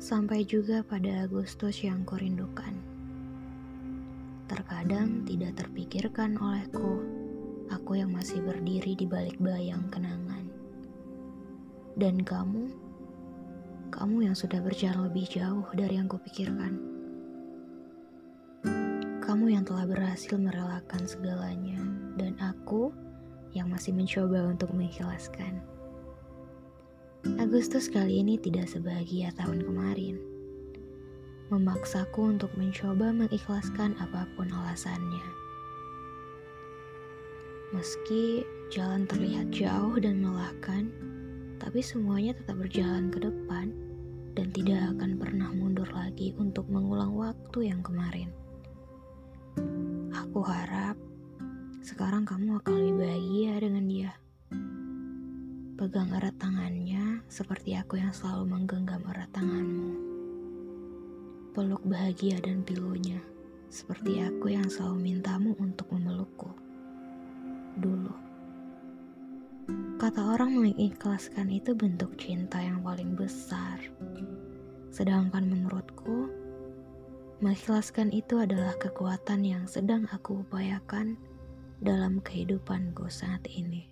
Sampai juga pada Agustus yang kurindukan. Terkadang tidak terpikirkan olehku, aku yang masih berdiri di balik bayang kenangan. Dan kamu, kamu yang sudah berjalan lebih jauh dari yang kupikirkan. Kamu yang telah berhasil merelakan segalanya, dan aku yang masih mencoba untuk mengikhlaskan. Agustus kali ini tidak sebahagia tahun kemarin. Memaksaku untuk mencoba mengikhlaskan apa pun alasannya. Meski jalan terlihat jauh dan melahkan, tapi semuanya tetap berjalan ke depan dan tidak akan pernah mundur lagi untuk mengulang waktu yang kemarin. Aku harap sekarang kamu akan lebih bahagia dengan dia. Pegang erat tangannya seperti aku yang selalu menggenggam erat tanganmu. Peluk bahagia dan pilunya seperti aku yang selalu mintamu untuk memelukku. Dulu. Kata orang mengikhlaskan itu bentuk cinta yang paling besar. Sedangkan menurutku, mengikhlaskan itu adalah kekuatan yang sedang aku upayakan dalam kehidupanku saat ini.